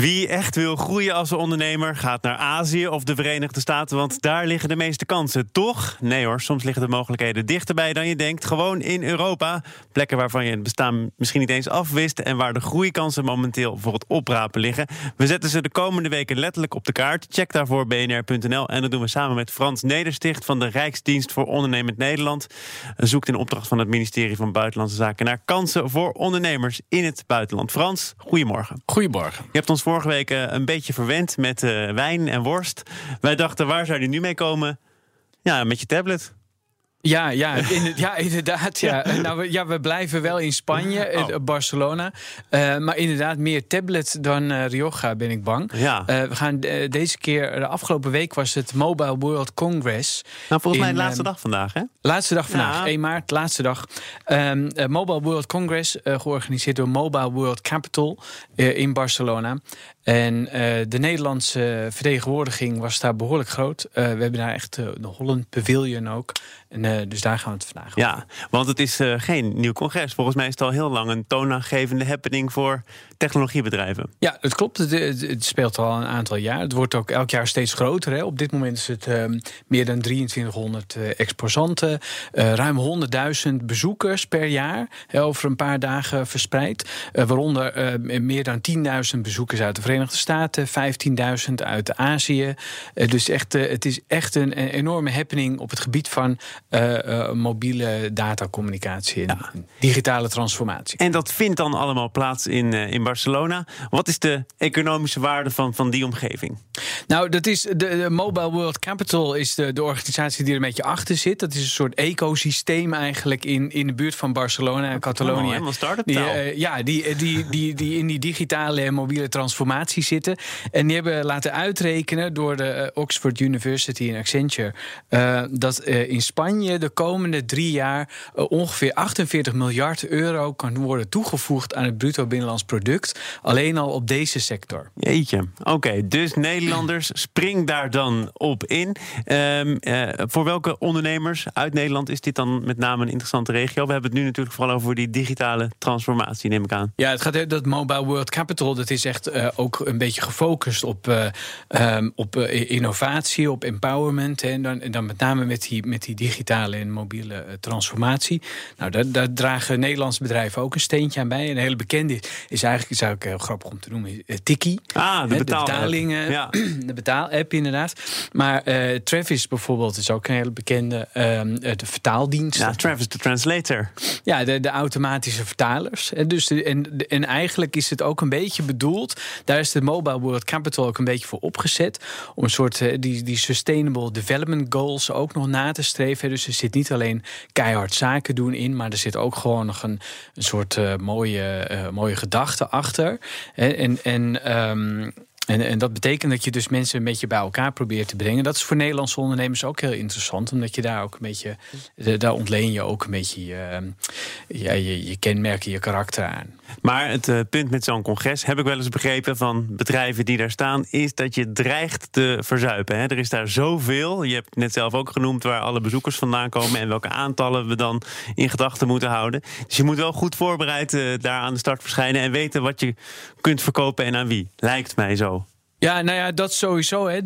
Wie echt wil groeien als ondernemer gaat naar Azië of de Verenigde Staten, want daar liggen de meeste kansen. Toch? Nee hoor, soms liggen de mogelijkheden dichterbij dan je denkt. Gewoon in Europa. Plekken waarvan je het bestaan misschien niet eens afwist en waar de groeikansen momenteel voor het oprapen liggen. We zetten ze de komende weken letterlijk op de kaart. Check daarvoor bnr.nl en dat doen we samen met Frans Nedersticht van de Rijksdienst voor Ondernemend Nederland. Zoekt in opdracht van het ministerie van Buitenlandse Zaken naar kansen voor ondernemers in het buitenland. Frans, goedemorgen. Goedemorgen. Je hebt ons vorige week eh, een beetje verwend met uh, wijn en worst. Wij dachten, waar zou die nu mee komen? Ja, met je tablet. Ja, ja, in, ja inderdaad. Ja. Nou, we, ja, we blijven wel in Spanje, oh. Barcelona. Uh, maar inderdaad, meer tablet dan uh, Rioja, ben ik bang. Ja. Uh, we gaan deze keer, de afgelopen week was het Mobile World Congress. Nou, volgens mij de laatste dag vandaag, hè? Laatste dag vandaag, ja. 1 maart, laatste dag. Um, Mobile World Congress, georganiseerd door Mobile World Capital in Barcelona. En de Nederlandse vertegenwoordiging was daar behoorlijk groot. we hebben daar echt de Holland Pavilion ook. En, dus daar gaan we het vandaag over. Ja, want het is geen nieuw congres. Volgens mij is het al heel lang een toonaangevende happening voor technologiebedrijven. Ja, het klopt. Het, het, speelt al een aantal jaar. Het wordt ook elk jaar steeds groter. Hè. Op dit moment is het uh, meer dan 2300 exposanten. ruim 100.000 bezoekers per jaar. Hè, over een paar dagen verspreid. waaronder meer dan 10.000 bezoekers uit de Verenigde Staten. 15.000 uit Azië. dus echt, het is echt een, een enorme happening op het gebied van mobiele datacommunicatie en ja. digitale transformatie. En dat vindt dan allemaal plaats in, in Barcelona. Wat is de economische waarde van, van die omgeving? Nou, dat is de, de Mobile World Capital is de, de organisatie die er een beetje achter zit. Dat is een soort ecosysteem eigenlijk in, in de buurt van Barcelona en Catalonië. Oh, start-up die, ja, die, die, die, die in die digitale en mobiele transformatie zitten. En die hebben laten uitrekenen door de Oxford University en Accenture dat in Spanje de komende drie jaar ongeveer 48 miljard euro kan worden toegevoegd aan het bruto binnenlands product. Alleen al op deze sector. Jeetje. Oké, dus Nederlanders, spring daar dan op in. Um, uh, voor welke ondernemers uit Nederland is dit dan met name een interessante regio? We hebben het nu natuurlijk vooral over die digitale transformatie, neem ik aan. Ja, het gaat dat Mobile World Capital, dat is echt uh, ook een beetje gefocust op, um, op innovatie, op empowerment. En dan, en dan met name met die, met die digitale en mobiele transformatie. Nou, daar, daar, dragen Nederlandse bedrijven ook een steentje aan bij. Een hele bekende is eigenlijk, zou ik heel grappig om te noemen, Tiki. Ah, de betalingen, ja. de betaal-app inderdaad. Maar uh, Travis bijvoorbeeld is ook een hele bekende de vertaaldienst. Ja, Travis de translator. Ja, de, de automatische vertalers. En, dus de, en, en eigenlijk is het ook een beetje bedoeld. Daar is de Mobile World Capital ook een beetje voor opgezet. Om een soort die, die Sustainable Development Goals ook nog na te streven. Dus er zit niet alleen keihard zaken doen in, maar er zit ook gewoon nog een, een soort mooie, mooie gedachte achter. En, en um, en, en dat betekent dat je dus mensen een beetje bij elkaar probeert te brengen. Dat is voor Nederlandse ondernemers ook heel interessant, omdat je daar ook een beetje, daar ontleen je ook een beetje je, ja, je, je kenmerken, je karakter aan. Maar het uh, punt met zo'n congres, heb ik wel eens begrepen van bedrijven die daar staan, is dat je dreigt te verzuipen. Hè? Er is daar zoveel. Je hebt net zelf ook genoemd waar alle bezoekers vandaan komen en welke aantallen we dan in gedachten moeten houden. Dus je moet wel goed voorbereid uh, daar aan de start verschijnen en weten wat je kunt verkopen en aan wie. Lijkt mij zo. Ja, nou ja, dat sowieso. Hè.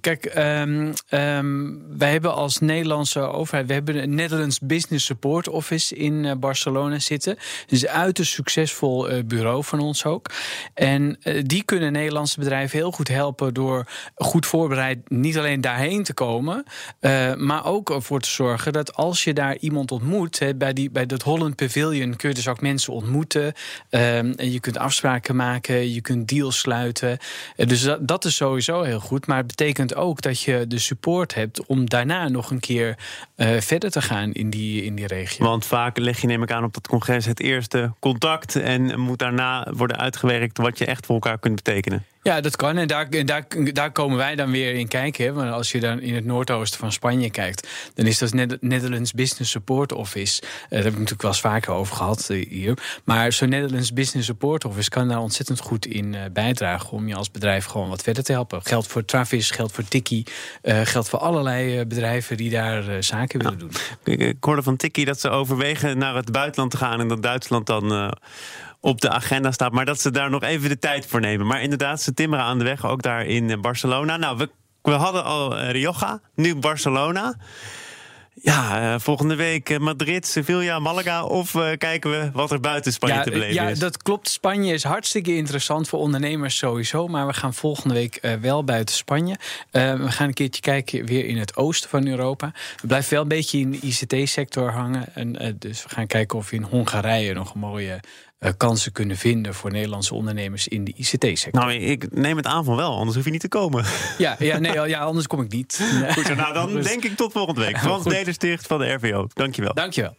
kijk, um, um, wij hebben als Nederlandse overheid... we hebben een Netherlands Business Support Office in uh, Barcelona zitten. Dus een uiterst succesvol uh, bureau van ons ook. En uh, die kunnen Nederlandse bedrijven heel goed helpen... door goed voorbereid niet alleen daarheen te komen... maar ook ervoor te zorgen dat als je daar iemand ontmoet... Bij, die, bij dat Holland Pavilion kun je dus ook mensen ontmoeten. Um, en je kunt afspraken maken, je kunt deals sluiten. dus dat, dat is sowieso heel goed. Maar het betekent ook dat je de support hebt om daarna nog een keer uh, verder te gaan in die, in die regio. Want vaak leg je, neem ik aan, op dat congres het eerste contact en moet daarna worden uitgewerkt wat je echt voor elkaar kunt betekenen. Ja, dat kan. En daar, daar, daar komen wij dan weer in kijken. Want als je dan in het noordoosten van Spanje kijkt, dan is dat Netherlands Business Support Office. Uh, daar heb ik natuurlijk wel eens vaker over gehad uh, hier. Maar zo'n Netherlands Business Support Office kan daar ontzettend goed in uh, bijdragen om je als bedrijf gewoon wat verder te helpen. Geldt voor Travis, geldt voor Tiki, geldt voor allerlei bedrijven die daar zaken willen doen. Ik, ik hoorde van Tiki dat ze overwegen naar het buitenland te gaan en dat Duitsland dan op de agenda staat. Maar dat ze daar nog even de tijd voor nemen. Maar inderdaad, ze timmeren aan de weg, ook daar in Barcelona. Nou, we, we hadden al Rioja, nu Barcelona. Ja, uh, volgende week Madrid, Sevilla, Malaga. Of uh, kijken we wat er buiten Spanje ja, te beleven ja, is? Ja, dat klopt. Spanje is hartstikke interessant voor ondernemers sowieso. Maar we gaan volgende week wel buiten Spanje. we gaan een keertje kijken weer in het oosten van Europa. We blijven wel een beetje in de ICT-sector hangen. En, dus we gaan kijken of we in Hongarije nog een mooie uh, kansen kunnen vinden voor Nederlandse ondernemers in de ICT-sector. Nou, ik neem het aan van wel, anders hoef je niet te komen. Ja, ja, nee, ja anders kom ik niet. Goed, nou dan denk ik tot volgende week. Frans Nedersticht van de RVO. Dankjewel. Dankjewel.